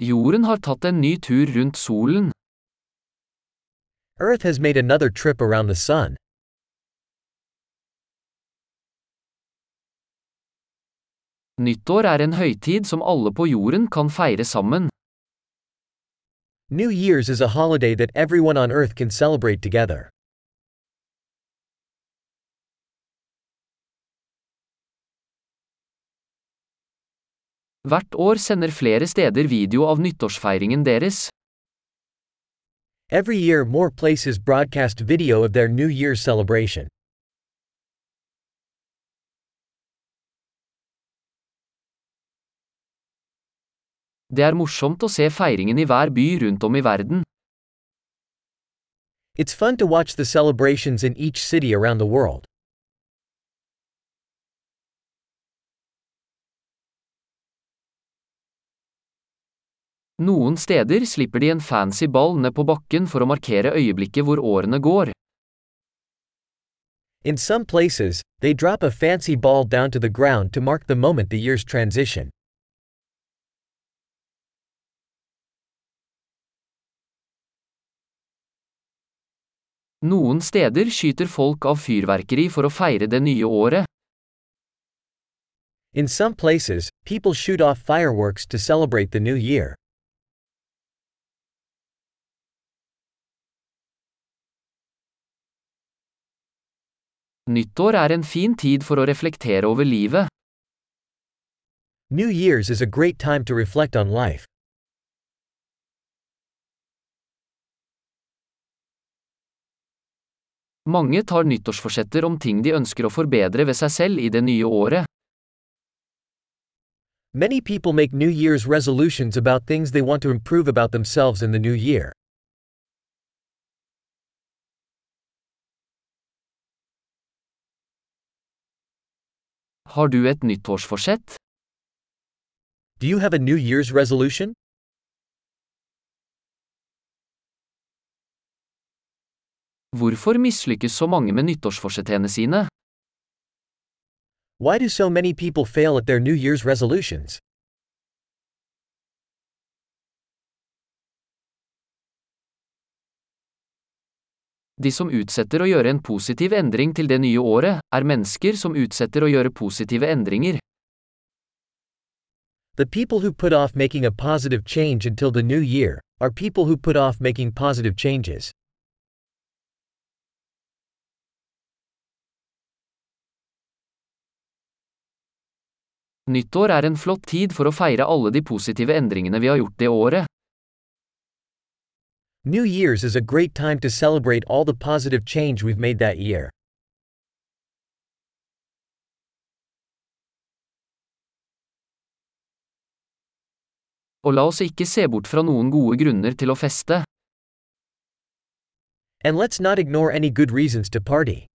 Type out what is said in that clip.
Jorden har tatt en ny tur rundt solen. Earth has made another trip around the sun. Nyttår er en høytid som alle på jorden kan feire sammen. New Year's is a holiday that everyone on earth can celebrate together. Hvert år sender flere steder video av nyttårsfeiringen deres. Every year, more places broadcast video of their New Year's celebration. Det er morsomt å se feiringen i hver by rundt om i verden. It's fun to watch the celebrations in each city around the world. Noen steder slipper de en fancy ball ned på bakken for å markere øyeblikket hvor årene går. In some places, they drop a fancy ball down to the ground to mark the moment the years transition. Noen steder skyter folk av fyrverkeri for å feire det nye året. In some places, people shoot off fireworks to celebrate the new year. Nyttår er en fin tid for å reflektere over livet. New Year's is a great time to reflect on life. Mange tar nyttårsforsetter om ting de ønsker å forbedre ved seg selv i det nye året. Many people make New Year's resolutions about things they want to improve about themselves in the new year. Har du et nyttårsforsett? Do you have a New Year's resolution? Hvorfor mislykkes så mange med nyttårsforsettene sine? Why do so many people fail at their New Year's resolutions? De som utsetter å gjøre en positiv endring til det nye året, er mennesker som utsetter å gjøre positive endringer. The people who put off making a positive change until the new year are people who put off making positive changes. Nyttår er en flott tid for å feire alle de positive endringene vi har gjort det året. New Year's is a great time to celebrate all the positive change we've made that year. Og la oss ikke se bort fra noen gode grunner til å feste. And let's not ignore any good reasons to party.